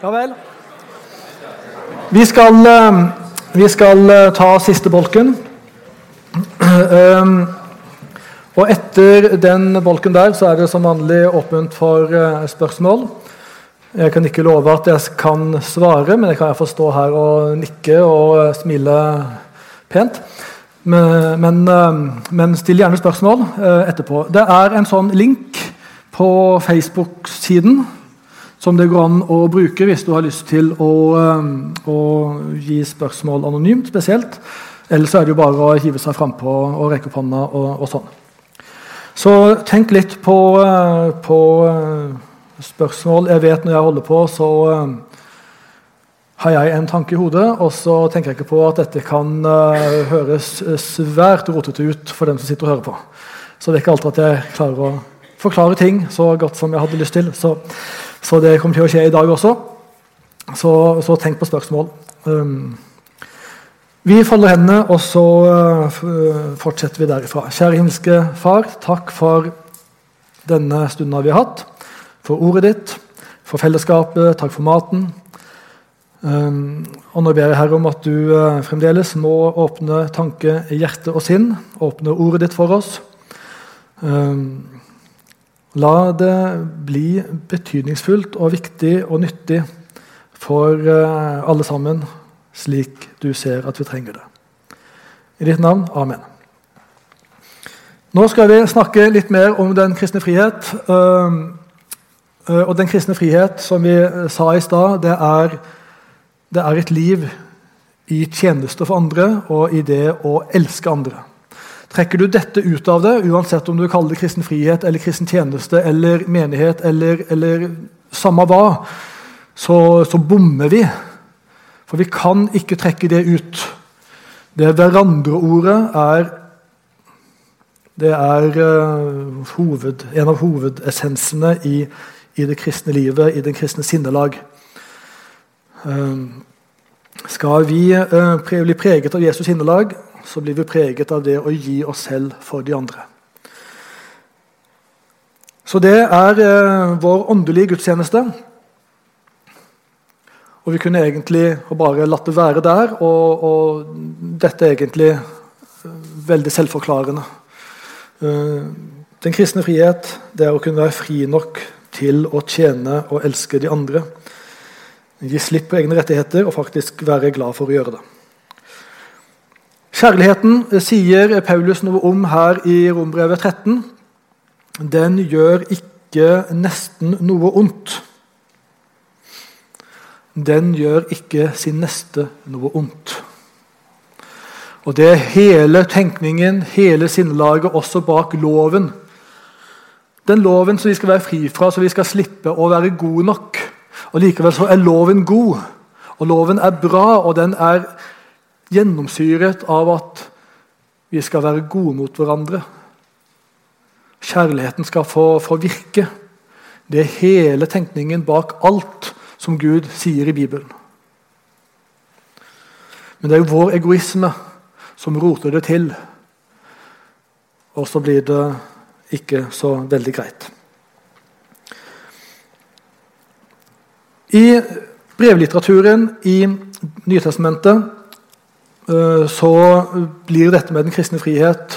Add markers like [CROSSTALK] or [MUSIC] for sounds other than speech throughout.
Ja vel. Vi skal, eh, vi skal eh, ta siste bolken. [CLEARS THROAT] Um, og etter den bolken der så er det som vanlig åpent for uh, spørsmål. Jeg kan ikke love at jeg kan svare, men jeg kan iallfall stå her og nikke og smile pent. Men, men, men still gjerne spørsmål etterpå. Det er en sånn link på Facebook-siden som det går an å bruke hvis du har lyst til å, å gi spørsmål anonymt spesielt. Ellers er det jo bare å hive seg frampå og rekke opp hånda og, og, sånn. Så tenk litt på, på, spørsmål. Jeg vet når jeg holder på, så har jeg en tanke i hodet, og så tenker jeg ikke på at dette kan uh, høres svært rotete ut for dem som sitter og hører på. Så det er ikke alltid at jeg klarer å forklare ting så godt som jeg hadde lyst til. Så så det kommer til å skje i dag også. Så, så tenk på spørsmål. Um, vi folder hendene, og så uh, fortsetter vi derifra. Kjære himmelske Far, takk for denne stunden vi har hatt. For ordet ditt, for fellesskapet, takk for maten. Um, og nå ber jeg Herre om at du uh, fremdeles må åpne tanke, hjerte og sinn. Åpne ordet ditt for oss. Um, La det bli betydningsfullt og viktig og nyttig for eh, alle sammen, slik du ser at vi trenger det. I ditt navn. Amen. Nå skal vi snakke litt mer om den kristne frihet. Eh, eh, og den kristne frihet, som vi sa i stad, det, det er et liv i tjeneste for andre og i det å elske andre. Trekker du dette ut av det, uansett om du kaller det kristen frihet eller kristen tjeneste eller menighet eller, eller samme hva, så, så, bommer vi. For vi kan ikke trekke det ut. Det hverandre-ordet er det er uh, hoved, en av hovedessensene i, i, det kristne livet, i den kristne sinnelag. Uh, skal vi uh, bli preget av Jesus sinnelag, så blir vi preget av det å gi oss selv for de andre. Så det er eh, vår åndelige gudstjeneste. Og vi kunne egentlig bare latt det være der, og, og dette er egentlig eh, veldig selvforklarende. Eh, den kristne frihet det er å kunne være fri nok til å tjene og elske de andre. Gi slipp på egne rettigheter og faktisk være glad for å gjøre det. Kjærligheten sier Paulus noe om her i Rombrevet 13. Den gjør ikke nesten noe ondt. Den gjør ikke sin neste noe ondt. Og Det er hele tenkningen, hele sinnelaget, også bak loven. Den loven som vi skal være fri fra, så vi skal slippe å være gode nok. Og Likevel så er loven god, og loven er bra, og den er gjennomsyret av at vi skal være gode mot hverandre. Kjærligheten skal få, få virke. Det er hele tenkningen bak alt som Gud sier i Bibelen. Men det er jo vår egoisme som roter det til. Og så blir det ikke så veldig greit. I brevlitteraturen i Nytestamentet så blir dette med den kristne frihet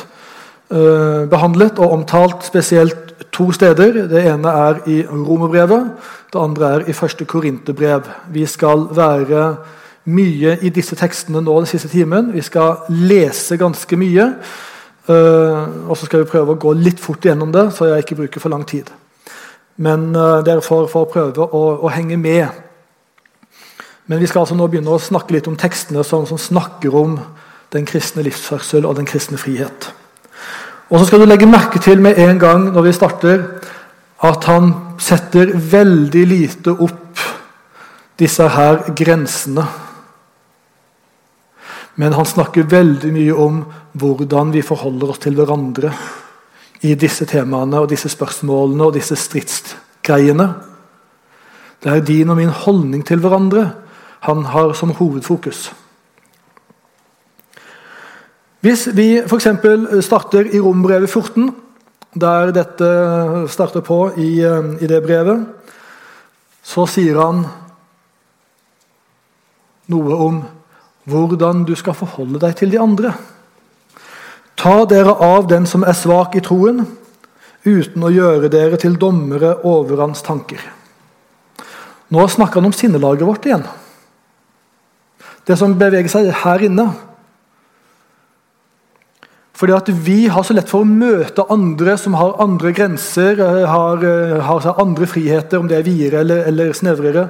eh, behandlet og omtalt spesielt to steder. Det ene er i Romerbrevet, det andre er i første Korinterbrev. Vi skal være mye i disse tekstene nå den siste timen. Vi skal lese ganske mye. Eh, og så skal vi prøve å gå litt fort gjennom det, så jeg ikke bruker for lang tid. Men dere får, får prøve å, å henge med men vi skal altså nå begynne å snakke litt om tekstene som, som snakker om den kristne livsførsel og den kristne frihet. Og så skal du legge merke til med en gang når vi starter, at han setter veldig lite opp disse her grensene. Men han snakker veldig mye om hvordan vi forholder oss til hverandre i disse temaene og disse spørsmålene og disse stridsgreiene. Det er din og min holdning til hverandre han har som hovedfokus. Hvis vi f.eks. starter i Rombrevet 14, der dette starter på i, i, det brevet, så sier han noe om hvordan du skal forholde deg til de andre. Ta dere av den som er svak i troen, uten å gjøre dere til dommere over hans tanker. Nå snakker han om sinnelaget vårt igjen. Det som beveger seg her inne. Fordi at Vi har så lett for å møte andre som har andre grenser, eh, har, eh, har andre friheter, om det er videre eller, eller snevrere.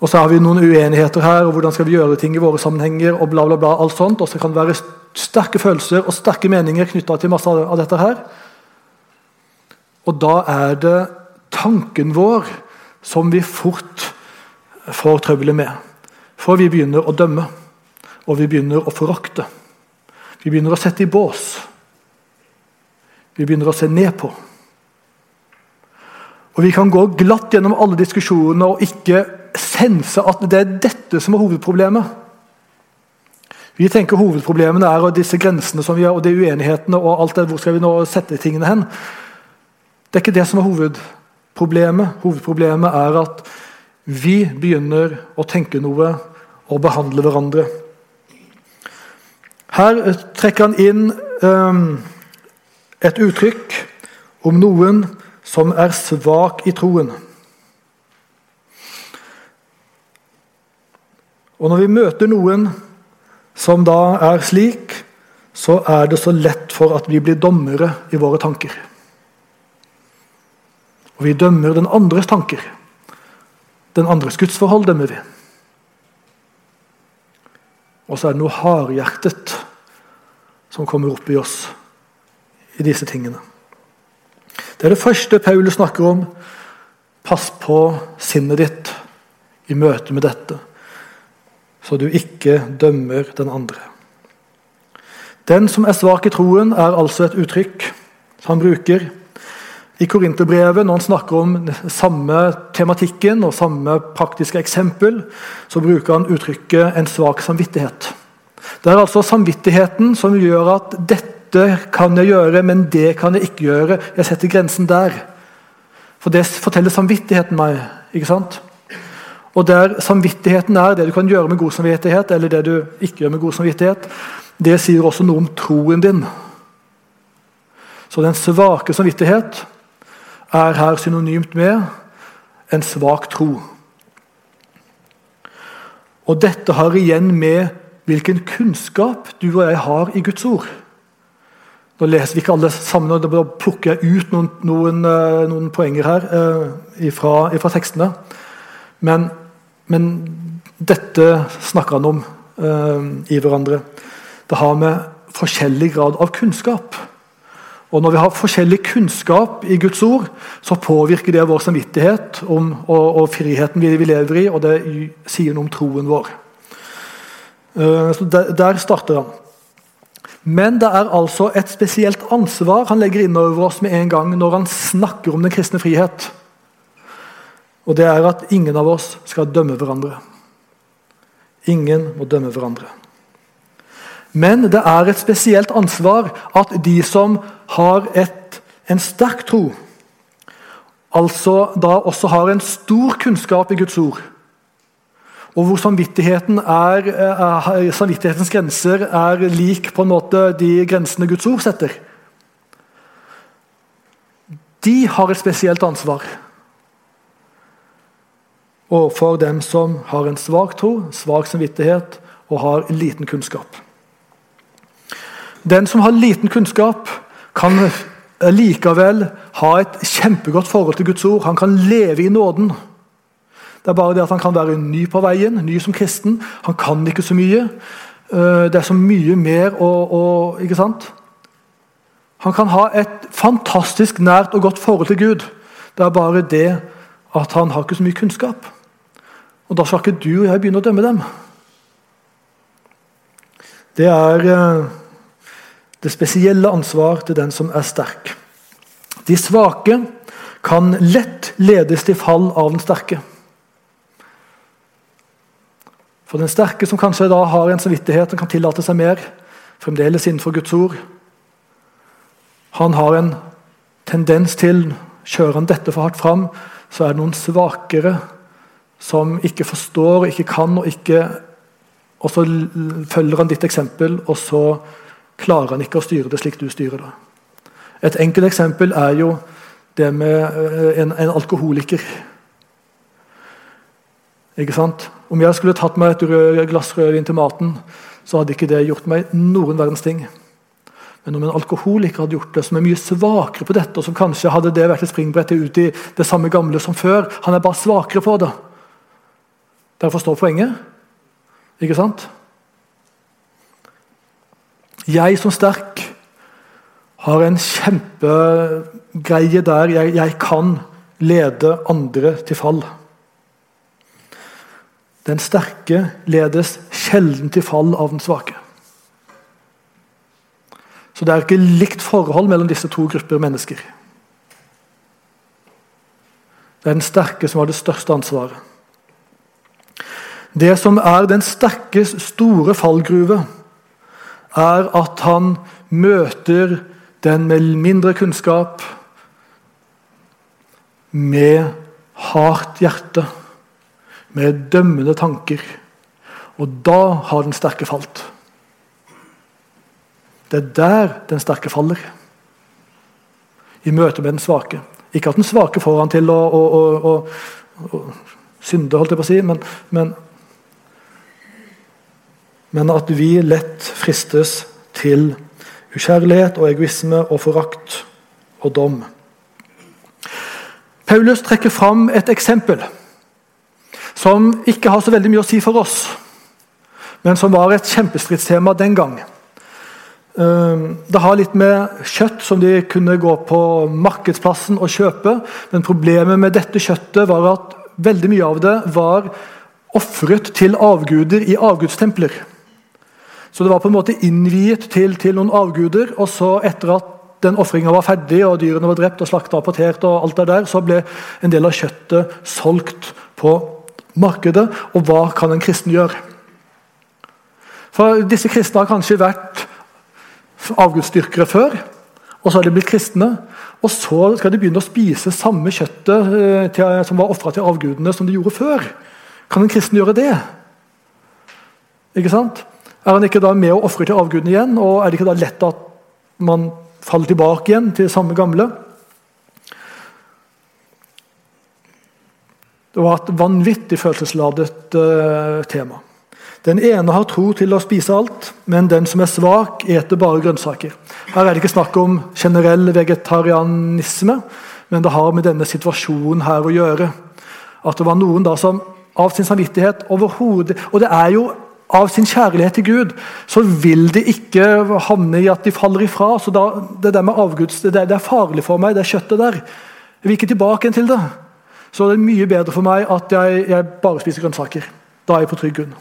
Og så har vi noen uenigheter her, og hvordan skal vi gjøre ting i våre sammenhenger. og bla bla bla, alt sånt, og så kan det være sterke følelser og sterke meninger knytta til masse av dette her. Og da er det tanken vår som vi fort får trøbbelet med. For vi begynner å dømme, og vi begynner å forakte. Vi begynner å sette i bås. Vi begynner å se ned på. Og Vi kan gå glatt gjennom alle diskusjonene og ikke sense at det er dette som er hovedproblemet. Vi tenker hovedproblemene er disse grensene som vi har, og de uenighetene og alt det, Hvor skal vi nå sette tingene hen? Det er ikke det som er hovedproblemet. Hovedproblemet er at vi begynner å tenke noe og behandle hverandre. Her trekker han inn um, et uttrykk om noen som er svak i troen. Og Når vi møter noen som da er slik, så er det så lett for at vi blir dommere i våre tanker. Og vi dømmer den andres tanker. Den andres gudsforhold dømmer vi. Og så er det noe hardhjertet som kommer opp i oss i disse tingene. Det er det første Paulus snakker om. Pass på sinnet ditt i møte med dette, så du ikke dømmer den andre. Den som er svak i troen, er altså et uttrykk han bruker i Korinterbrevet, når han snakker om samme tematikken og samme praktiske eksempel, så bruker han uttrykket 'en svak samvittighet'. Det er altså samvittigheten som gjør at 'dette kan jeg gjøre, men det kan jeg ikke gjøre'. Jeg setter grensen der. For det forteller samvittigheten meg. ikke sant? Og der samvittigheten er det du kan gjøre med god samvittighet, eller det du ikke gjør med god samvittighet, det sier også noe om troen din. Så den svake samvittighet er her synonymt med en svak tro. Og dette har igjen med hvilken kunnskap du og jeg har i Guds ord. Nå leser vi ikke alle sammen, og da plukker jeg ut noen, noen, eh, noen poenger her eh, fra tekstene. Men, men, dette snakker han om eh, i hverandre. Det har med forskjellig grad av kunnskap og Når vi har forskjellig kunnskap i Guds ord, så påvirker det vår samvittighet om, og, og, friheten vi, vi, lever i, og det sier noe om troen vår. Uh, så der, der, starter han. Men det er altså et spesielt ansvar han legger inn over oss med en gang når han snakker om den kristne frihet. Og det er at ingen av oss skal dømme hverandre. Ingen må dømme hverandre. Men det er et spesielt ansvar at de som har et, en sterk tro, altså da også har en stor kunnskap i Guds ord, og hvor samvittigheten er, er, samvittighetens grenser er lik på en måte de grensene Guds ord setter. De har et spesielt ansvar overfor dem som har en svak tro, svak samvittighet og har liten kunnskap. Den som har liten kunnskap, kan likevel ha et kjempegodt forhold til Guds ord. Han kan leve i nåden. Det er bare det at Han kan være ny på veien, ny som kristen. Han kan ikke så mye. Eh, det er så mye mer å, å Ikke sant? Han kan ha et fantastisk nært og godt forhold til Gud. Det er bare det at han har ikke så mye kunnskap. Og Da skal ikke du og jeg begynne å dømme dem. Det er eh, det spesielle ansvar til den som er sterk. De svake kan lett ledes til fall av den sterke. For den sterke, som kanskje da har en samvittighet og kan tillate seg mer, fremdeles innenfor Guds ord, han har en tendens til Kjører han dette for hardt fram, så er det noen svakere som ikke forstår, ikke kan, og ikke Og så følger han ditt eksempel, og så klarer han ikke å styre det slik du styrer det. Et enkelt eksempel er jo det med eh, en, en alkoholiker. Ikke sant? Om jeg skulle tatt meg et rød, glass rødvin til maten, så hadde ikke det gjort meg noen verdens ting. Men om en alkoholiker hadde gjort det, som er mye svakere på dette, og som kanskje hadde det vært et springbrett ut i det samme gamle som før Han er bare svakere på det. Dere forstår poenget? Ikke sant? Jeg som sterk har en kjempegreie der jeg, jeg kan lede andre til fall. Den sterke ledes sjelden til fall av den svake. Så det er ikke likt forhold mellom disse to grupper mennesker. Det er den sterke som har det største ansvaret. Det som er den sterkes store fallgruve, er at han møter den med mindre kunnskap med hardt hjerte, med dømmende tanker. Og da har den sterke falt. Det er der den sterke faller. I møte med den svake. Ikke at den svake får han til å, å, å, å synde, holdt jeg på å si, men, men, men at vi lett fristes til ukjærlighet og egoisme og forakt og dom. Paulus trekker fram et eksempel som ikke har så veldig mye å si for oss, men som var et kjempestridstema den gang. Ehm, det har litt med kjøtt som de kunne gå på markedsplassen og kjøpe. Men problemet med dette kjøttet var at veldig mye av det var ofret til avguder i avgudstempler. Så det var på en måte innviet til, til noen avguder. Og så, etter at den ofringa var ferdig, og dyrene var drept og slakta og partert, og alt det der, så ble en del av kjøttet solgt på markedet. Og hva kan en kristen gjøre? For Disse kristne har kanskje vært avgudsdyrkere før, og så har de blitt kristne. Og så skal de begynne å spise samme kjøttet eh, til, som var ofra til avgudene, som de gjorde før. Kan en kristen gjøre det? Ikke sant? Er han ikke da med å ofrer til avgudene igjen? Og er det ikke da lett at man faller tilbake igjen til det samme gamle? Det var et vanvittig følelsesladet uh, tema. Den ene har tro til å spise alt, men den som er svak, eter bare grønnsaker. Her er det ikke snakk om generell vegetarianisme, men det har med denne situasjonen her å gjøre. At det var noen da som av sin samvittighet overhodet Og det er jo av sin kjærlighet til Gud, så vil de ikke havne i at de faller ifra. så da, Det der med avguds, det, det, er farlig for meg, det kjøttet der. Jeg vil ikke tilbake til det. Så det er mye bedre for meg at jeg, jeg bare spiser grønnsaker. Da er jeg på trygg grunn.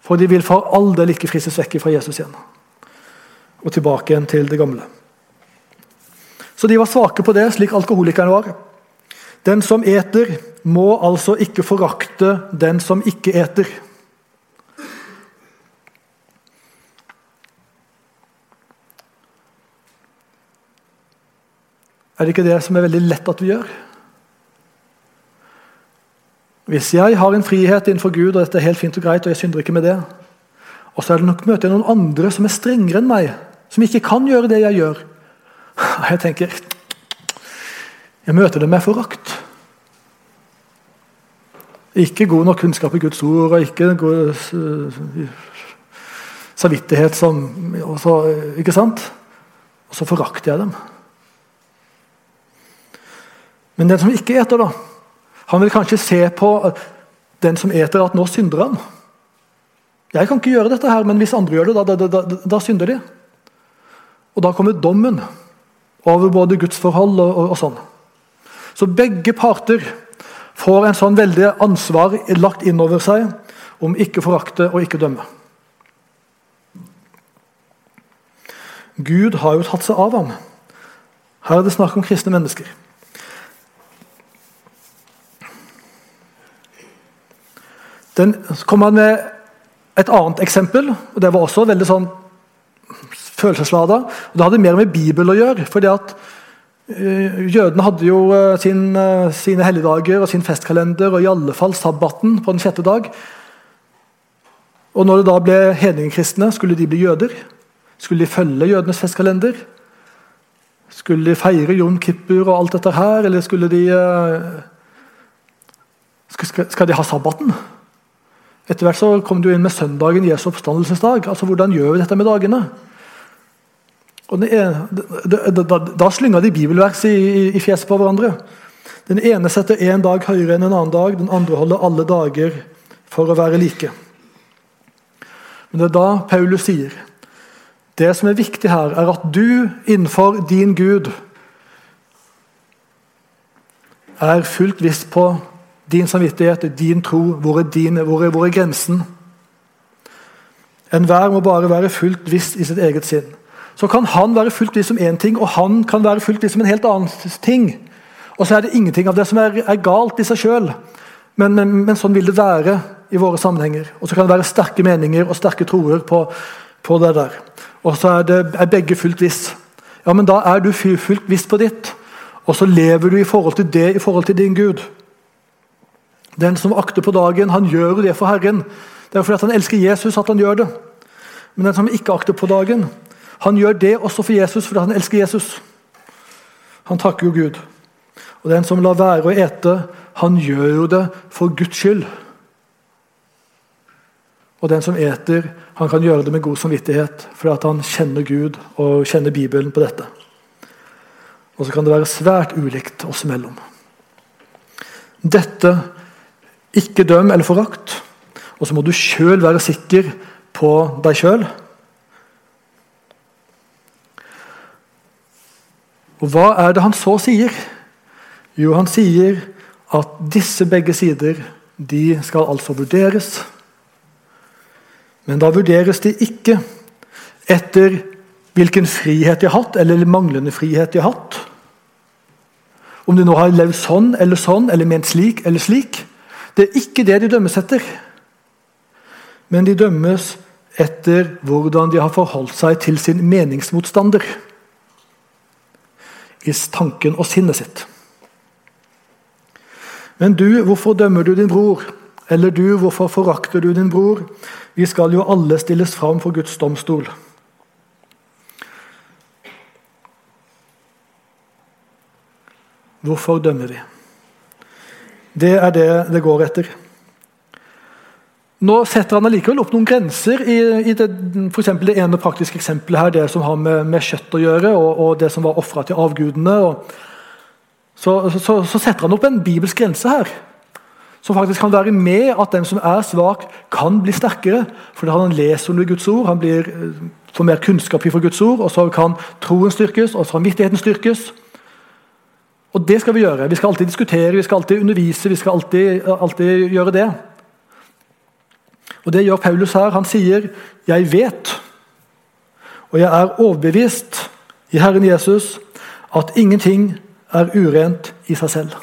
For de vil for all del ikke fristes vekk fra Jesus igjen. Og tilbake igjen til det gamle. Så de var svake på det, slik alkoholikerne var. Den som eter, må altså ikke forakte den som ikke eter. Er det ikke det som er veldig lett at vi gjør? Hvis jeg har en frihet innenfor Gud, og dette er helt fint og greit, og jeg synder ikke med det, og så er det nok møter jeg noen andre som er strengere enn meg, som ikke kan gjøre det jeg gjør og [LAUGHS] Jeg tenker Jeg møter det med forakt. Ikke god nok kunnskap i Guds ord, og ikke god uh, samvittighet som også, Ikke sant? Og så forakter jeg dem. Men den som ikke eter, da han vil kanskje se på den som eter, at nå synder han. Jeg kan ikke gjøre dette, her, men hvis andre gjør det, da, da, da, da synder de. Og Da kommer dommen over både gudsforhold og, og, og sånn. Så begge parter får en sånn veldig ansvar lagt inn over seg om ikke forakte og ikke dømme. Gud har jo tatt seg av ham. Her er det snakk om kristne mennesker. Den, så kom han med et annet eksempel. og Det var også veldig sånn følelseslada. Det hadde mer med Bibelen å gjøre. fordi at jødene hadde jo eh, sin, eh, sine helligdager og sin festkalender, og i alle fall sabbaten på den sjette dag. Og når det da ble hedningekristne, skulle de bli jøder? Skulle de følge jødenes festkalender? Skulle de feire Jon Kippur og alt dette her, eller skulle de Skal de ha sabbaten? Etter hvert så kom du inn med søndagen, Jesu oppstandelsesdag. Altså, Hvordan gjør vi dette med dagene? Og ene, da, da, da slynga de bibelvers i, i, i fjeset på hverandre. Den ene setter én dag høyere enn en annen dag, den andre holder alle dager for å være like. Men det er da Paulus sier det som er viktig her, er at du innenfor din Gud er fullt visst på din samvittighet, din tro. Hvor er, din, hvor er, hvor er grensen? Enhver må bare være fullt visst i sitt eget sinn så kan han være fulgt liksom som én ting, og han kan være fulgt liksom som en helt annen ting. Og så er det ingenting av det som er, er galt i seg sjøl, men, men, men, sånn vil det være i våre sammenhenger. Og så kan det være sterke meninger og sterke troer på, på det der. Og så er, det, er begge fullt viss. Ja, men da er du fullt viss på ditt, og så lever du i forhold til det i forhold til din Gud. Den som akter på dagen, han gjør det for Herren. Det er fordi han elsker Jesus at han gjør det. Men den som ikke akter på dagen, han gjør det også for Jesus fordi han elsker Jesus. Han takker jo Gud. Og den som lar være å ete, han gjør jo det for Guds skyld. Og den som eter, han kan gjøre det med god samvittighet fordi han kjenner Gud og kjenner Bibelen på dette. Og så kan det være svært ulikt oss imellom. Dette ikke døm eller forakt. Og så må du sjøl være sikker på deg sjøl. Og Hva er det han så sier? Jo, han sier at disse begge sider de skal altså vurderes. Men da vurderes de ikke etter hvilken frihet de har hatt, eller manglende frihet de har hatt. Om de nå har levd sånn eller sånn, eller ment slik eller slik. Det er ikke det de dømmes etter. Men de dømmes etter hvordan de har forholdt seg til sin meningsmotstander i tanken og sinnet sitt. Men du, hvorfor dømmer du din bror? Eller du, hvorfor forakter du din bror? Vi skal jo alle stilles fram for Guds domstol. Hvorfor dømmer vi? Det er det det går etter. Nå setter han allikevel opp noen grenser i, i det, for det ene praktiske eksempelet her, det som har med, med kjøtt å gjøre, og, og det som var ofra til avgudene. Så, så, så, setter han opp en bibelsk grense her, som faktisk kan være med at den som er svak, kan bli sterkere. Fordi han leser under Guds ord, han blir, eh, får mer kunnskap ifra Guds ord, og så kan troen styrkes, og samvittigheten styrkes. Og det skal vi gjøre. Vi skal alltid diskutere, vi skal alltid undervise, vi skal alltid, alltid gjøre det. Og Det gjør Paulus her. Han sier, 'Jeg vet, og jeg er overbevist i Herren Jesus, at ingenting er urent i seg selv'.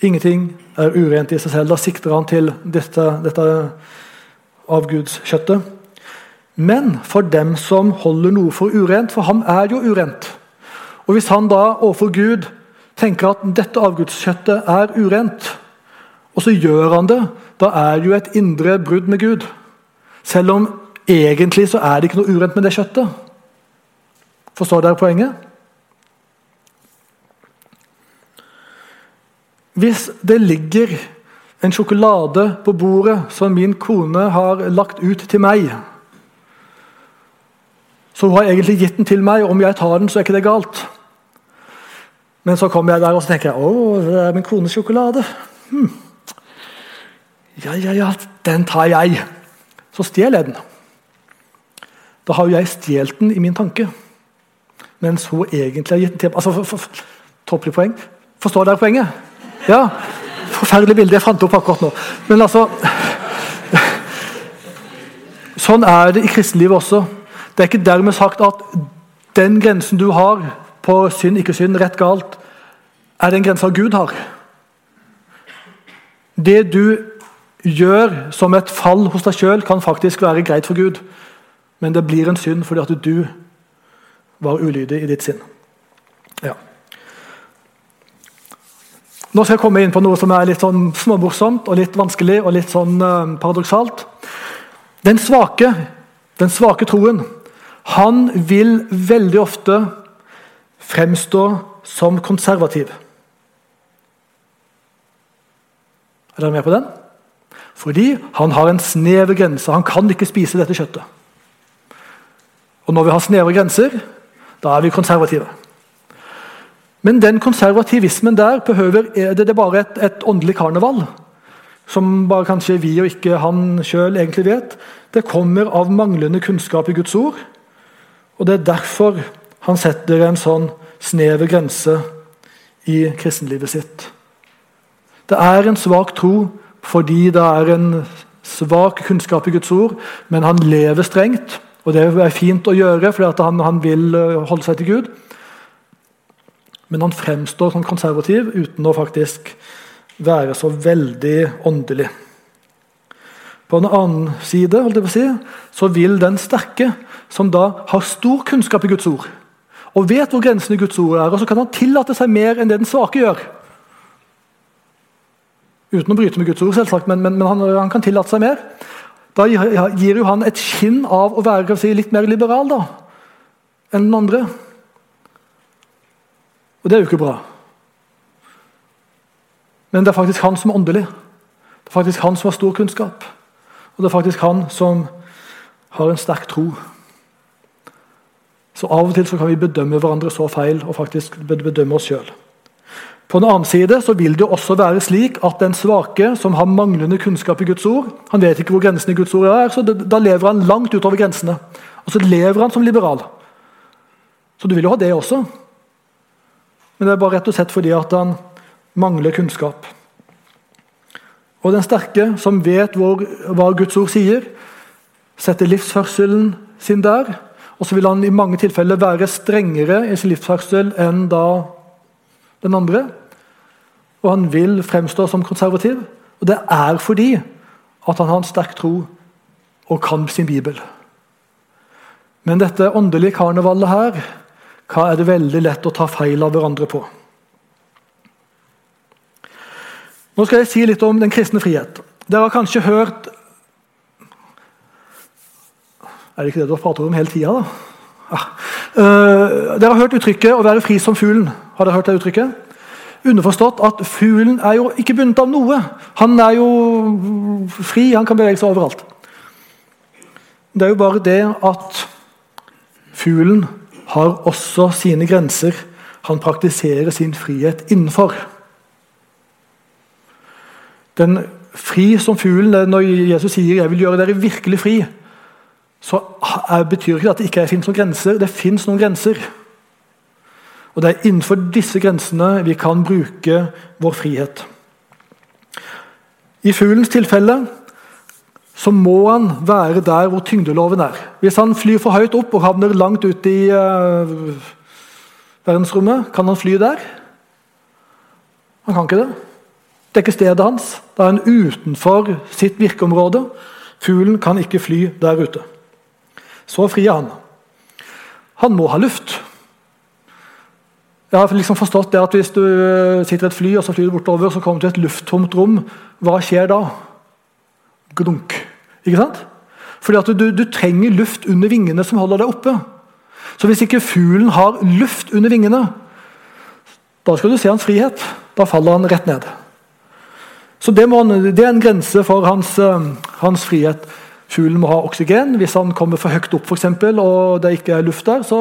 Ingenting er urent i seg selv. Da sikter han til dette, dette avgudskjøttet. Men for dem som holder noe for urent, for ham er jo urent. Og Hvis han da overfor Gud tenker at dette avgudskjøttet er urent, og så gjør han det. Da er det jo et indre brudd med Gud. Selv om egentlig så er det ikke noe urent med det kjøttet. Forstår dere poenget? Hvis det ligger en sjokolade på bordet som min kone har lagt ut til meg Så hun har egentlig gitt den til meg, og om jeg tar den, så er ikke det galt. Men så kommer jeg der og så tenker jeg, å, det er min kones sjokolade. Hmm. Ja, ja, ja, den tar jeg. Så stjeler jeg den. Da har jo jeg stjålet den i min tanke. Mens hun egentlig har gitt den til altså, for, for, Toppelig poeng. Forstår dere poenget? Ja. Forferdelig bilde jeg fant opp akkurat nå. Men altså Sånn er det i kristenlivet også. Det er ikke dermed sagt at den grensen du har på synd, ikke synd, rett, galt, er den grensa Gud har. Det du gjør som et fall hos deg sjøl, kan faktisk være greit for Gud. Men det blir en synd fordi at du var ulydig i ditt sinn. Ja. Nå skal jeg komme inn på noe som er litt sånn småmorsomt og litt vanskelig og litt sånn uh, paradoksalt. Den svake, den svake troen, han vil veldig ofte fremstå som konservativ. Er dere med på den? Fordi han har en snever grense. Han kan ikke spise dette kjøttet. Og når vi har snevre grenser, da er vi konservative. Men den konservativismen der behøver, er det, det bare et, et åndelig karneval. Som bare kanskje vi og ikke han sjøl egentlig vet. Det kommer av manglende kunnskap i Guds ord. Og det er derfor han setter en sånn snever grense i kristenlivet sitt. Det er en svak tro fordi det er en svak kunnskap i Guds ord, men han lever strengt. Og det er fint å gjøre, fordi han, han, vil eh, holde seg til Gud. Men han fremstår som konservativ uten å faktisk være så veldig åndelig. På en annen side si, så vil den sterke, som da har stor kunnskap i Guds ord, og vet hvor grensene i Guds ord er, og så kan han tillate seg mer enn det den svake gjør. Uten å bryte med Guds ord, selvsagt, men, men, men han, han, kan tillate seg mer. Da gir jo han et skinn av å være si, litt mer liberal da, enn den andre. Og det er jo ikke bra. Men det er faktisk han som er åndelig. Det er faktisk han som har stor kunnskap. Og det er faktisk han som har en sterk tro. Så av og til kan vi bedømme hverandre så feil og faktisk bedømme oss sjøl. På den annen side så vil det også være slik at den svake som har manglende kunnskap i Guds ord Han vet ikke hvor grensene i Guds ord er, så da lever han langt utover grensene. Og så lever han som liberal. Så du vil jo ha det også. Men det er bare rett og slett fordi at han mangler kunnskap. Og den sterke, som vet hvor, hva Guds ord sier, setter livsførselen sin der og så vil han i mange tilfeller være strengere i sin livsførsel enn da den andre. Og han vil fremstå som konservativ. Og det er fordi at han har en sterk tro og kan sin bibel. Men dette åndelige karnevalet her, hva er det veldig lett å ta feil av hverandre på? Nå skal jeg si litt om den kristne frihet. Dere har kanskje hørt er det ikke det du har pratet om hele tida, da? Uh, dere har hørt uttrykket 'å være fri som fuglen'. Har dere hørt det uttrykket? Underforstått at fuglen er jo ikke bundet av noe. Han er jo fri, han kan bevege seg overalt. Det er jo bare det at fuglen har også sine grenser han praktiserer sin frihet innenfor. Den fri som fuglen, Når Jesus sier 'jeg vil gjøre dere virkelig fri', så betyr ikke det at det ikke finnes noen grenser. Det fins noen grenser. Og det er innenfor disse grensene vi kan bruke vår frihet. I fuglens tilfelle så må han være der hvor tyngdeloven er. Hvis han flyr for høyt opp og havner langt ut i uh, verdensrommet, kan han fly der? Han kan ikke det. Det er ikke stedet hans. Da er han utenfor sitt virkeområde. Fuglen kan ikke fly der ute. Så fri er han. Han må ha luft. Jeg har liksom forstått det at Hvis du eh, sitter i et fly og så flyr du bortover, så kommer du til et lufttomt rom, hva skjer da? Glunk. Ikke sant? Fordi at du, du, trenger luft under vingene som holder deg oppe. Så hvis ikke fuglen har luft under vingene, da skal du se hans frihet. Da faller han rett ned. Så det, må, det er en grense for hans, eh, hans frihet. Fuglen må ha oksygen. Hvis han kommer for høyt opp for eksempel, og det ikke er luft der, så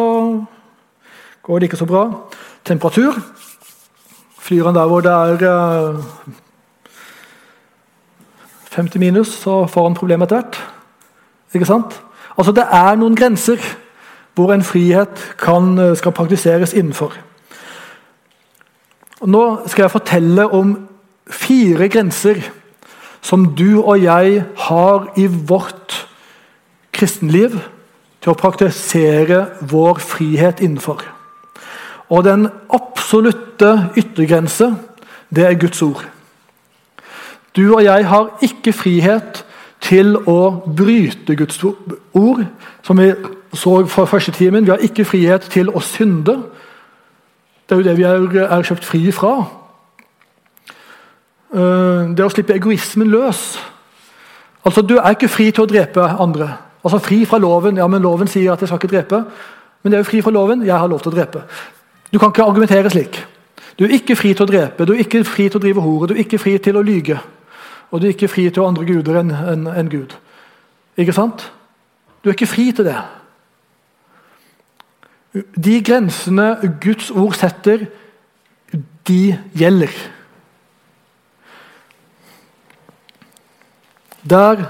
går det ikke så bra. Temperatur. Flyr han der hvor det er 50 eh, minus, så får han problemer etter hvert. Ikke sant? Altså Det er noen grenser hvor en frihet kan, eh, skal praktiseres innenfor. Nå skal jeg fortelle om fire grenser som du og jeg har i vårt kristenliv til å praktisere vår frihet innenfor. Og den absolutte yttergrense, det er Guds ord. Du og jeg har ikke frihet til å bryte Guds ord, som vi så fra første timen. Vi har ikke frihet til å synde. Det er jo det vi er kjøpt fri fra. Eh, det å slippe egoismen løs. Altså, Du er ikke fri til å drepe andre. Altså Fri fra loven. Ja, men Loven sier at jeg skal ikke drepe. Men det er jo fri fra loven. Jeg har lov til å drepe. Du kan ikke argumentere slik. Du er ikke fri til å drepe, du er ikke fri til å drive hore, du er ikke fri til å lyge. Og du er ikke fri til å andre guder enn en, en Gud. Ikke sant? Du er ikke fri til det. De grensene Guds ord setter, de gjelder. Der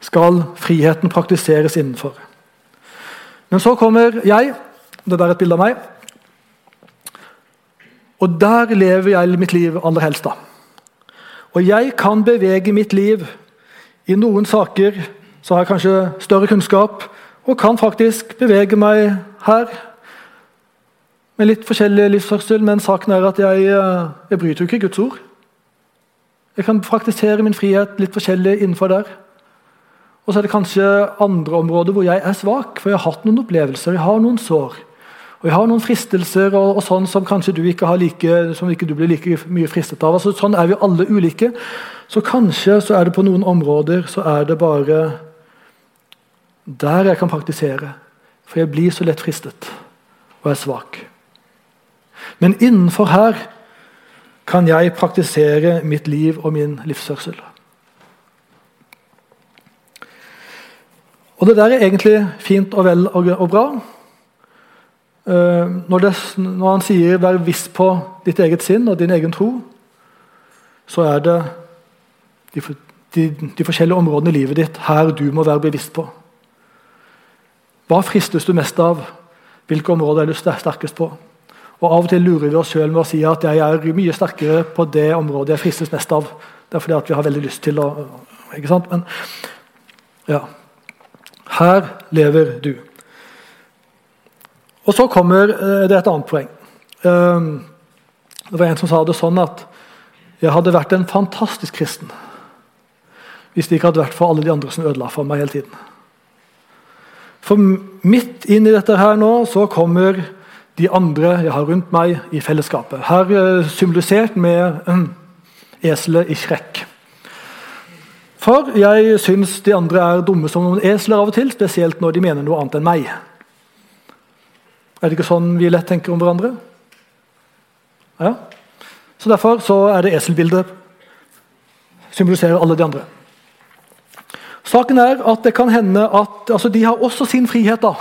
skal friheten praktiseres innenfor. Men så kommer jeg. Det der er et bilde av meg. Og der lever jeg mitt liv aller helst. da. Og jeg kan bevege mitt liv. I noen saker så har jeg kanskje større kunnskap og kan faktisk bevege meg her. Med litt forskjellig livsførsel, men saken er at jeg, eh, jeg bryter jo ikke Guds ord. Jeg kan praktisere min frihet litt forskjellig innenfor der. Og så er det kanskje andre områder hvor jeg er svak, for jeg har hatt noen opplevelser, jeg har noen sår. Og jeg har noen fristelser og, og sånn som kanskje du ikke like, som ikke du blir like mye fristet av. Altså, sånn er vi alle ulike. Så kanskje så er det på noen områder så er det bare der jeg kan praktisere. For jeg blir så lett fristet og er svak. Men innenfor her kan jeg praktisere mitt liv og min livsførsel. Og Det der er egentlig fint og vel og, bra. Uh, når, det, når, han sier 'vær viss på ditt eget sinn og din egen tro', så er det de, de, de, forskjellige områdene i livet ditt her du må være bevisst på. Hva fristes du mest av? Hvilke områder er du sterkest på? Og Av og til lurer vi oss sjøl med å si at jeg er mye sterkere på det området jeg fristes mest av. Det er fordi at vi har veldig lyst til å ikke sant? Men ja, her lever du. Og Så kommer eh, det et annet poeng. Ehm, det var En som sa det sånn at jeg hadde vært en fantastisk kristen hvis det ikke hadde vært for alle de andre som ødela for meg hele tiden. For midt inn i dette her nå så kommer de andre jeg har rundt meg i fellesskapet. Her eh, symbolisert med um, eselet i skrekk. For jeg syns de andre er dumme som noen esler av og til, spesielt når de mener noe annet enn meg. Er det ikke sånn vi lett tenker om hverandre? Ja. Så Derfor så er det eselbildet. Symboliserer alle de andre. Saken er at det kan hende at altså De har også sin frihet. da.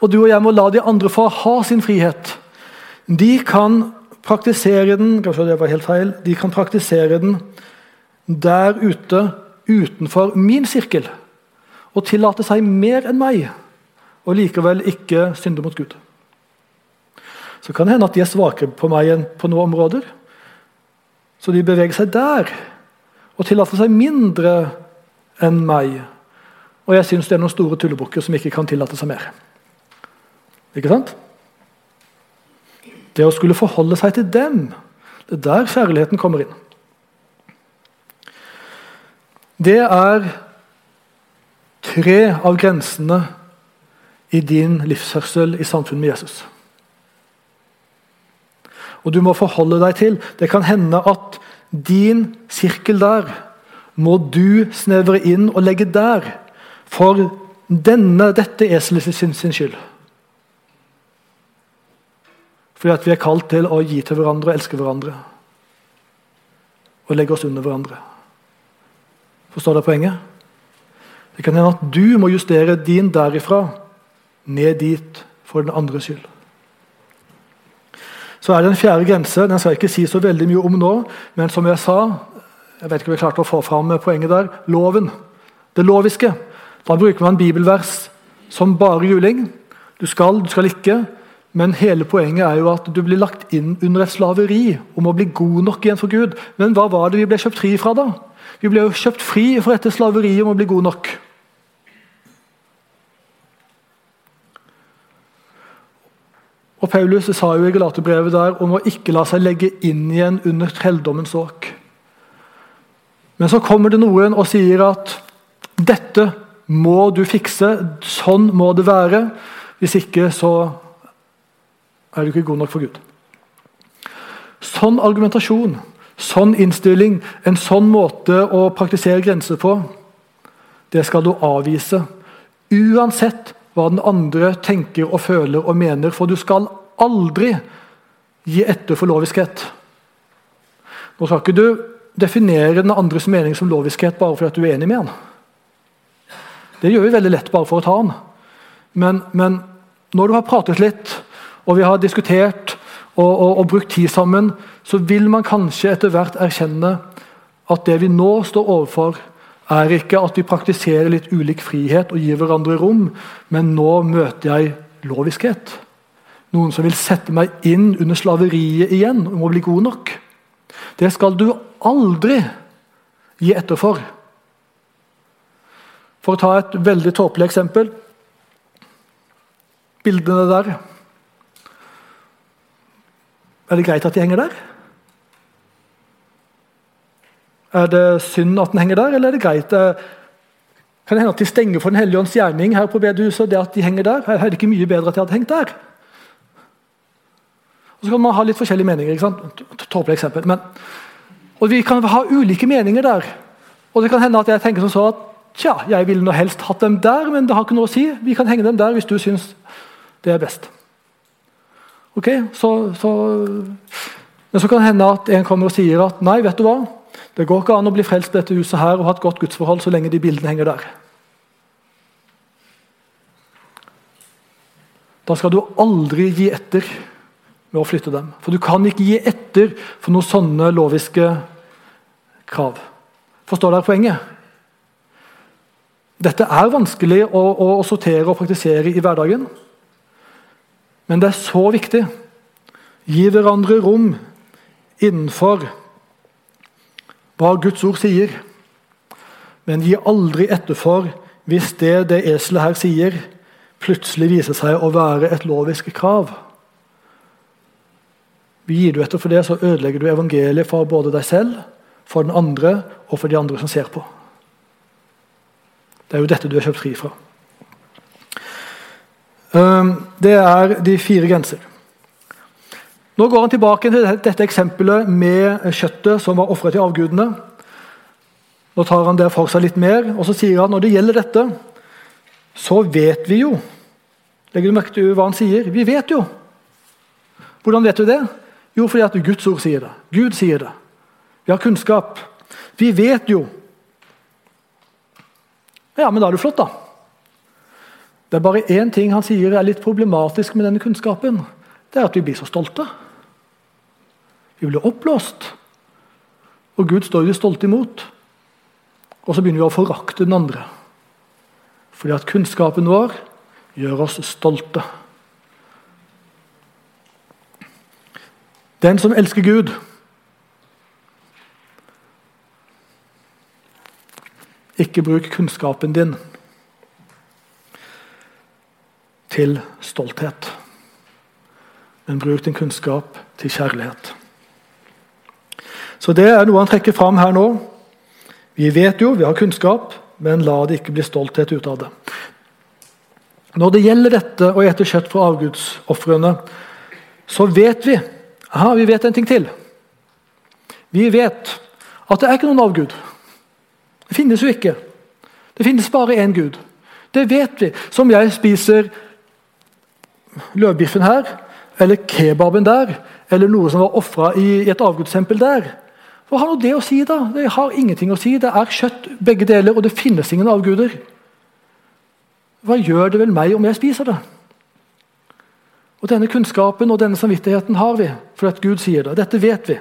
Og du og jeg må la de andre få ha sin frihet. De kan praktisere den kanskje det var helt feil, de kan praktisere den der ute utenfor min sirkel og tillate seg mer enn meg, og likevel ikke synde mot Gud. Så kan det hende at de er svakere på meg enn på noen områder. Så de beveger seg der og tillater seg mindre enn meg. Og jeg syns det er noen store tullebukker som ikke kan tillate seg mer. Ikke sant? Det å skulle forholde seg til dem, det er der kjærligheten kommer inn. Det er tre av grensene i din livshørsel i samfunn med Jesus. Og du må forholde deg til. Det kan hende at din sirkel der må du snevre inn og legge der for denne, dette eselet sin, sin skyld. Fordi at vi er kalt til å gi til hverandre og elske hverandre. Og legge oss under hverandre. Forstår dere poenget? Det kan hende at du må justere din derifra ned dit for den andres skyld. Så er det en fjerde grense. Den skal jeg ikke si så veldig mye om nå. Men som jeg sa, jeg vet ikke om jeg klarte å få fram poenget der, loven. Det loviske. Da bruker man bibelvers som bare juling. Du skal, du skal ikke. Men hele poenget er jo at du blir lagt inn under et slaveri om å bli god nok igjen for Gud. Men hva var det vi ble kjøpt fri fra, da? Vi ble jo kjøpt fri for dette slaveriet om å bli god nok. Og Paulus sa jo i Galaterbrevet der om å ikke la seg legge inn igjen under trelldommens åk. Men så kommer det noen og sier at dette må du fikse, sånn må det være. Hvis ikke så er du ikke god nok for Gud. sånn argumentasjon, sånn innstilling, en sånn måte å praktisere grenser på, det skal du avvise. Uansett hva den andre tenker og føler og mener. For du skal aldri gi etter for loviskhet. Nå skal ikke du definere den andres mening som loviskhet bare fordi du er enig med han. Det gjør vi veldig lett bare for å ta han. Men, men når du har pratet litt, og vi har diskutert og, og, og, brukt tid sammen, så vil man kanskje etter hvert erkjenne at det vi nå står overfor, er ikke at vi praktiserer litt ulik frihet og gir hverandre rom, men nå møter jeg loviskhet. Noen som vil sette meg inn under slaveriet igjen og må bli god nok. Det skal du aldri gi etter for. For å ta et veldig tåpelig eksempel Bildene der Er det greit at de henger der? Er det synd at den henger der, eller er det greit? Kan det hende at de stenger for Den hellige ånds gjerning her på bedehuset? det at de henger der? Er det ikke mye bedre at de hadde hengt der? Og Så kan man ha litt forskjellige meninger. ikke sant? Tåpelig eksempel. Men, og Vi kan ha ulike meninger der. Og det kan hende at jeg tenker som så at tja, jeg ville nå helst hatt dem der, men det har ikke noe å si. Vi kan henge dem der hvis du syns det er best. Ok, så, så, Men så kan det hende at en kommer og sier at nei, vet du hva, det går ikke an å bli frelst i dette huset her og ha et godt gudsforhold så lenge de bildene henger der. Da skal du aldri gi etter med å flytte dem. For du kan ikke gi etter for noen sånne loviske krav. Forstår dere poenget? Dette er vanskelig å, å, å sortere og praktisere i hverdagen. Men det er så viktig. Gi hverandre rom innenfor hva Guds ord sier. Men gi aldri etter for hvis det det eselet her sier, plutselig viser seg å være et lovisk krav. Gir du etter for det, så ødelegger du evangeliet for både deg selv, for den andre og for de andre som ser på. Det er jo dette du er kjøpt fri fra. Ehm, det er de fire grenser. Nå går han tilbake til dette eksempelet med kjøttet som var ofret til avgudene. Nå tar han det for seg litt mer, og så sier han når det gjelder dette, så vet vi jo Legger du merke til hva han sier? Vi vet jo. Hvordan vet du det? Jo, fordi at Guds ord sier det. Gud sier det. Vi har kunnskap. Vi vet jo. Ja, men da er det flott, da. Det er bare én ting han sier er litt problematisk med denne kunnskapen. Det er at vi blir så stolte. Vi blir oppblåst. Og Gud står vi stolte imot. Og så begynner vi å forakte den andre. Fordi at kunnskapen vår gjør oss stolte. Den som elsker Gud Ikke bruk kunnskapen din til stolthet. Men bruk din kunnskap til kjærlighet. Så Det er noe han trekker fram her nå. Vi vet jo, vi har kunnskap, men la det ikke bli stolthet ut av det. Når det gjelder dette å ete kjøtt fra avgudsofrene, så vet vi aha, vi vet en ting til. Vi vet at det er ikke noen avgud. Det finnes jo ikke. Det finnes bare én Gud. Det vet vi. Som jeg spiser løvbiffen her, eller kebaben der, eller noe som var ofra i et avgudstempel der. Hva har nå det å si, da? Det har ingenting å si. Det er kjøtt, begge deler, og det finnes ingen avguder. Hva gjør det vel meg om jeg spiser det? Og Denne kunnskapen og denne samvittigheten har vi, for at Gud sier det. Dette vet vi.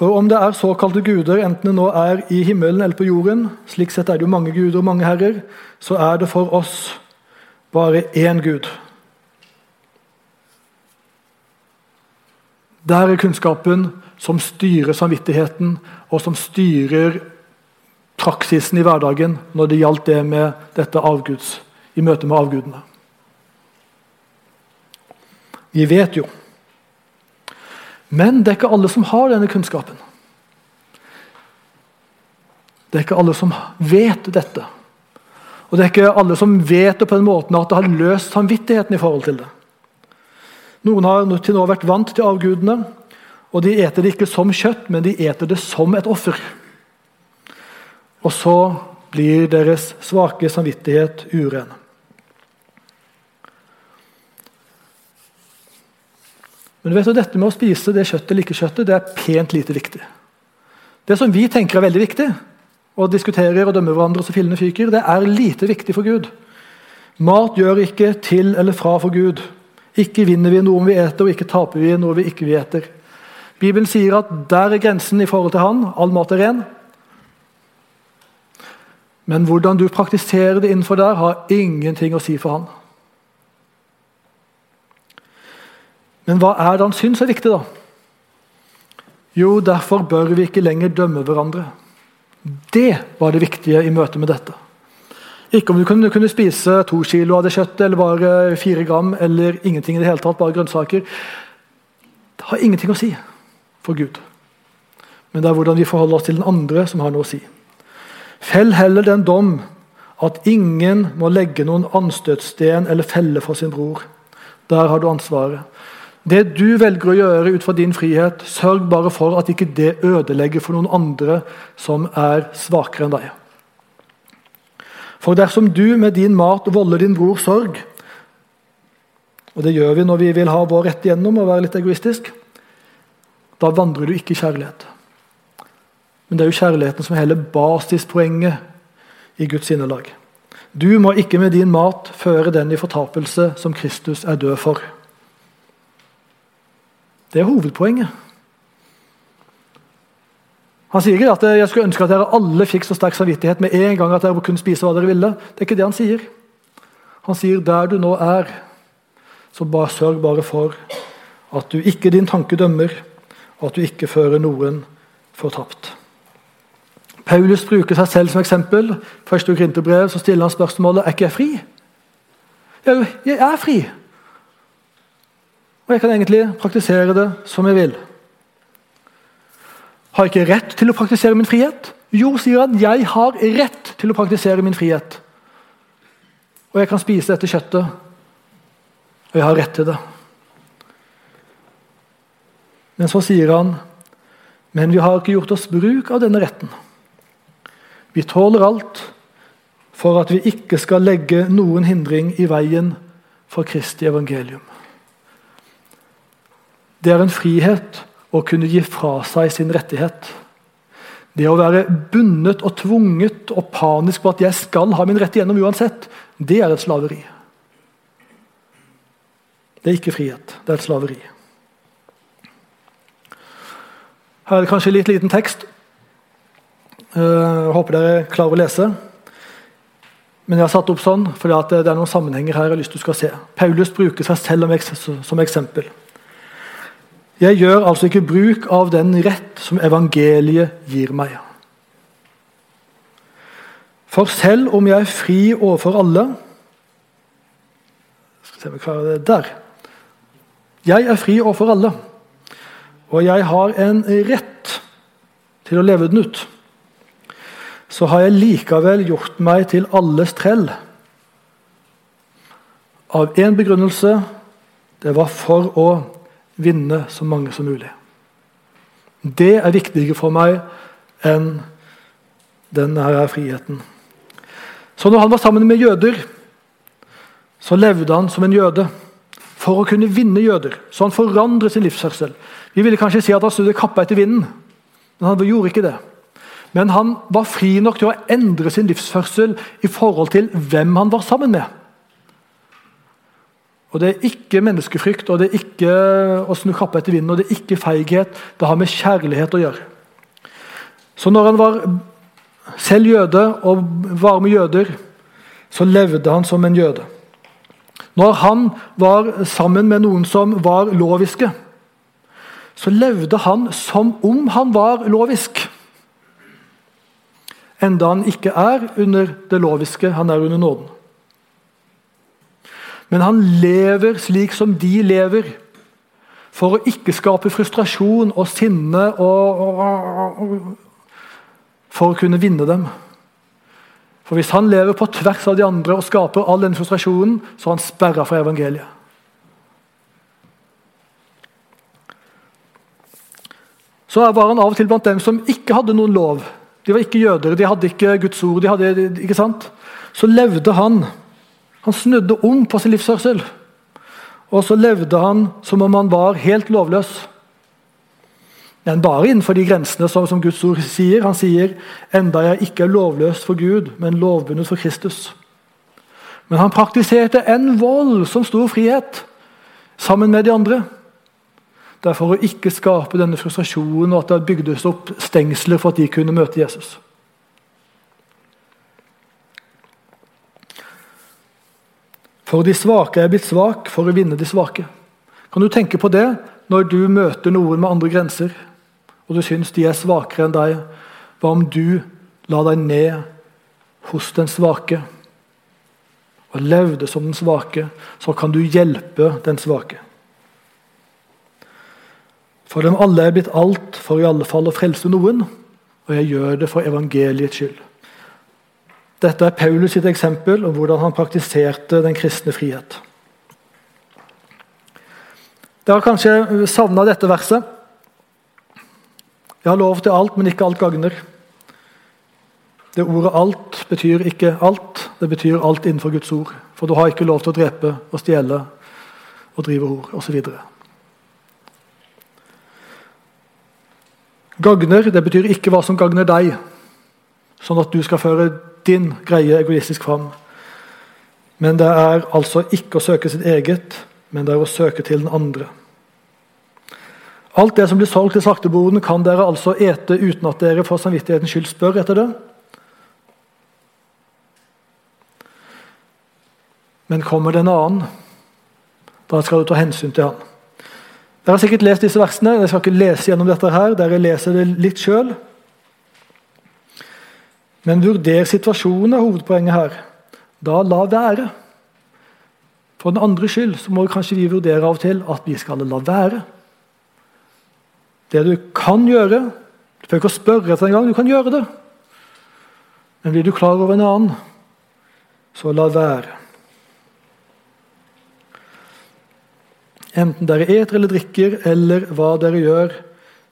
For om det er såkalte guder, enten det nå er i himmelen eller på jorden, slik sett er det jo mange guder og mange herrer, så er det for oss bare én Gud. Der er kunnskapen som styrer samvittigheten, og som styrer praksisen i hverdagen når det gjaldt det med dette avguds, i møte med avgudene. Vi vet jo. Men det er ikke alle som har denne kunnskapen. Det er ikke alle som vet dette. Og det er ikke alle som vet det på den måten at det har løst samvittigheten i forhold til det. Noen har til nå vært vant til avgudene, og de eter det ikke som kjøtt, men de eter det som et offer. Og så blir deres svake samvittighet uren. Men du vet, dette med å spise det kjøttet eller ikke kjøttet, det er pent lite viktig. Det som vi tenker er veldig viktig, og diskuterer og dømmer hverandre så fillene fyker, det er lite viktig for Gud. Mat gjør ikke til eller fra for Gud. Ikke vinner vi noe vi eter, og ikke taper vi noe vi ikke vi eter. Bibelen sier at der er grensen i forhold til Han. All mat er ren. Men hvordan du praktiserer det innenfor der, har ingenting å si for Han. Men hva er det han syns er viktig, da? Jo, derfor bør vi ikke lenger dømme hverandre. Det var det viktige i møte med dette. Ikke om du kunne, kunne spise to kilo av det kjøttet, eller bare fire gram, eller ingenting i det hele tatt, bare grønnsaker. Det har ingenting å si for Gud. Men det er hvordan vi forholder oss til den andre, som har noe å si. Fell heller den dom at ingen må legge noen anstøtsten eller felle for sin bror. Der har du ansvaret. Det du velger å gjøre ut fra din frihet, sørg bare for at ikke det ødelegger for noen andre som er svakere enn deg. For dersom du med din mat volder din bror sorg, og det gjør vi når vi vil ha vår rett igjennom og være litt egoistisk, da vandrer du ikke i kjærlighet. Men det er jo kjærligheten som er hele basispoenget i Guds sinnelag. Du må ikke med din mat føre den i fortapelse som Kristus er død for. Det er hovedpoenget. Han sier ikke at jeg skulle ønske at dere alle fikk så sterk samvittighet med en gang at dere kunne spise hva dere ville. Det er ikke det han sier. Han sier der du nå er, så bare sørg bare for at du ikke din tanke dømmer, og at du ikke fører noen fortapt. Paulus bruker seg selv som eksempel. Første Korinterbrev stiller han spørsmålet er ikke jeg fri. Jeg, jeg er fri. Og jeg kan egentlig praktisere det som jeg vil. Har jeg ikke rett til å praktisere min frihet? Jo, sier han, jeg har rett til å praktisere min frihet. Og jeg kan spise dette kjøttet, og jeg har rett til det. Men så sier han, men vi har ikke gjort oss bruk av denne retten. Vi tåler alt for at vi ikke skal legge noen hindring i veien for Kristi evangelium. Det er en frihet å kunne gi fra seg sin rettighet. Det å være bundet og tvunget og panisk på at 'jeg skal ha min rett igjennom uansett', det er et slaveri. Det er ikke frihet, det er et slaveri. Her er det kanskje litt liten tekst. Jeg eh, håper dere klarer å lese. Men jeg har satt opp sånn fordi det er noen sammenhenger her jeg har lyst til skal se. Paulus bruker seg selv som eksempel. Jeg gjør altså ikke bruk av den rett som evangeliet gir meg. For selv om jeg er fri overfor alle Skal se om jeg klarer det der. Jeg er fri overfor alle, og jeg har en rett til å leve den ut. Så har jeg likevel gjort meg til alles trell. Av én begrunnelse det var for å vinne så mange som mulig. Det er viktigere for meg enn denne friheten. Så når han var sammen med jøder, så levde han som en jøde for å kunne vinne jøder. Så han forandret sin livsførsel. Vi ville kanskje si at han snudde kappa etter vinden, men han gjorde ikke det. Men han var fri nok til å endre sin livsførsel i forhold til hvem han var sammen med. Og Det er ikke menneskefrykt og det er ikke å snu kappa etter vinden og det er ikke feighet. Det har med kjærlighet å gjøre. Så når han var selv jøde og var med jøder, så levde han som en jøde. Når han var sammen med noen som var loviske, så levde han som om han var lovisk. Enda han ikke er under det loviske, han er under nåden. Men han lever slik som de lever. For å ikke skape frustrasjon og sinne og, og, og, For å kunne vinne dem. For Hvis han lever på tvers av de andre og skaper all den frustrasjonen, så er han sperra fra evangeliet. Så var han av og til blant dem som ikke hadde noen lov. De var ikke jøder, de hadde ikke Guds ord. Hadde, ikke så levde han han snudde om på sin livsførsel. Og så levde han som om han var helt lovløs. Men bare innenfor de grensene som, som Guds ord sier. Han sier enda jeg ikke er lovløs for Gud, men lovbundet for Kristus. Men han praktiserte en voldsom stor frihet sammen med de andre. Det er for å ikke skape denne frustrasjonen og at det bygdes opp stengsler for at de kunne møte Jesus. For de svake er blitt svak for å vinne de svake. Kan du tenke på det når du møter noen med andre grenser, og du syns de er svakere enn deg? Hva om du la deg ned hos den svake og levde som den svake? Så kan du hjelpe den svake. For dem alle er blitt alt for i alle fall å frelse noen, og jeg gjør det for evangeliets skyld. Dette er Paulus sitt eksempel om hvordan han praktiserte den kristne frihet. Dere har kanskje savna dette verset. Jeg har lov til alt, men ikke alt gagner. Det ordet 'alt' betyr ikke alt, det betyr alt innenfor Guds ord. For du har ikke lov til å drepe og stjele og drive hor osv. Gagner det betyr ikke hva som gagner deg, sånn at du skal føre din greie egoistisk fram. Men det er altså ikke å søke sitt eget, men det er å søke til den andre. Alt det som blir solgt til svarteboden, kan dere altså ete uten at dere for samvittighetens skyld spør etter det. Men kommer det en annen, da skal du ta hensyn til han. Dere har sikkert lest disse versene. Jeg skal ikke lese gjennom dette her. Dere leser det litt sjøl. Men vurder situasjonen er hovedpoenget her. Da la være. For den andre skyld så må kanskje vi vurdere av og til at vi skal la være. Det du kan gjøre Du behøver ikke å spørre etter en gang, du kan gjøre det. Men blir du klar over en annen, så la være. Enten dere eter eller drikker, eller hva dere gjør,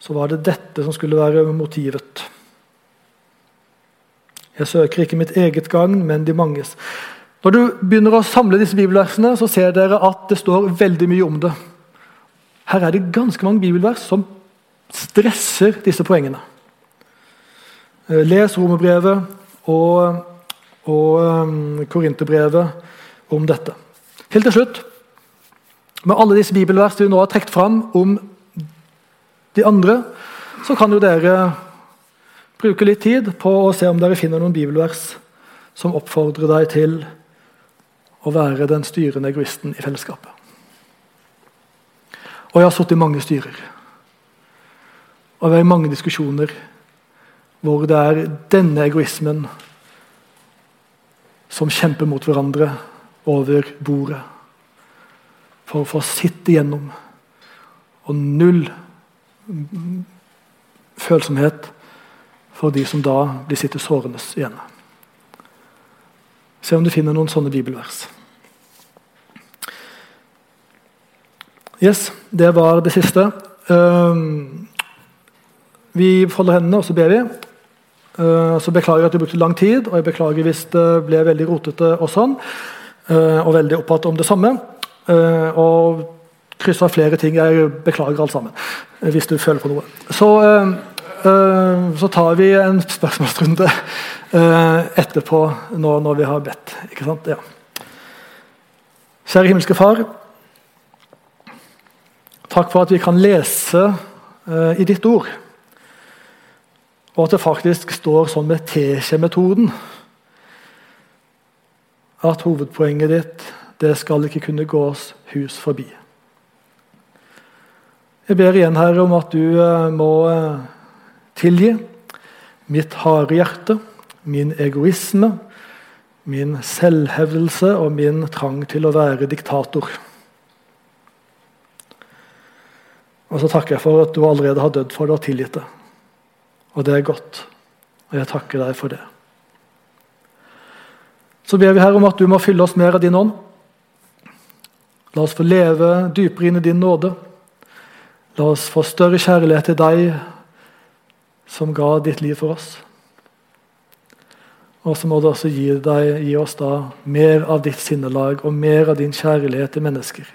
så var det dette som skulle være motivet. Jeg søker ikke mitt eget gagn, men de manges. Når du begynner å samle disse bibelversene, så ser dere at det står veldig mye om det. Her er det ganske mange bibelvers som stresser disse poengene. Eh, les romerbrevet og, og um, korinterbrevet om dette. Helt til slutt med alle disse bibelvers vi nå har trukket fram om de andre, så kan jo dere bruke litt tid på å se om dere finner noen bibelvers som oppfordrer deg til å være den styrende egoisten i fellesskapet. Og jeg har sittet i mange styrer. Og vært i mange diskusjoner hvor det er denne egoismen som kjemper mot hverandre over bordet for å få sitte igjennom. Og null følsomhet for de som da blir sittet sårende igjen. Se om du finner noen sånne bibelvers. Yes, det var det siste. Um, vi folder hendene, og så ber vi. Uh, så beklager jeg at du brukte lang tid, og jeg beklager hvis det ble veldig rotete og sånn. Uh, og veldig opptatt om det samme. Uh, og kryssa flere ting. Jeg beklager alt sammen hvis du føler på noe. Så, så tar vi en spørsmålsrunde etterpå når, vi har bedt. Ikke sant? Ja. Kjære himmelske Far. Takk for at vi kan lese i ditt ord. Og at det faktisk står sånn med Teskje-metoden. At hovedpoenget ditt det skal ikke kunne gå oss hus forbi. Jeg ber igjen, Herre, om at du eh, må eh, tilgi mitt harde hjerte, min egoisme, min selvhevdelse og min trang til å være diktator. Og så takker jeg for at du allerede har dødd for det og tilgitt det. Og det er godt. Og jeg takker deg for det. Så ber vi her om at du må fylle oss mer av din ånd. La oss få leve dypere inn i din nåde. La oss få større kjærlighet til deg som ga ditt liv for oss. Og så må du også gi, deg, gi oss da mer av ditt sinnelag og mer av din kjærlighet til mennesker.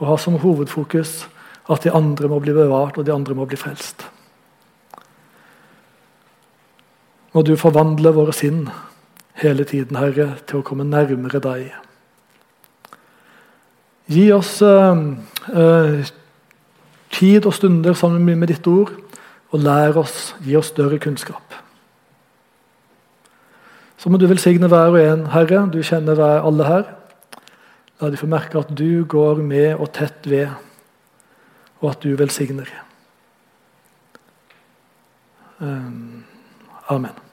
Og ha som hovedfokus at de andre må bli bevart, og de andre må bli frelst. Må du forvandle våre sinn hele tiden, Herre, til å komme nærmere deg. Gi oss uh, uh, tid og stunder sammen med ditt ord, og lær oss, gi oss større kunnskap. Så må du velsigne hver og en, Herre. Du kjenner alle her. La de få merke at du går med og tett ved, og at du velsigner. Um, amen.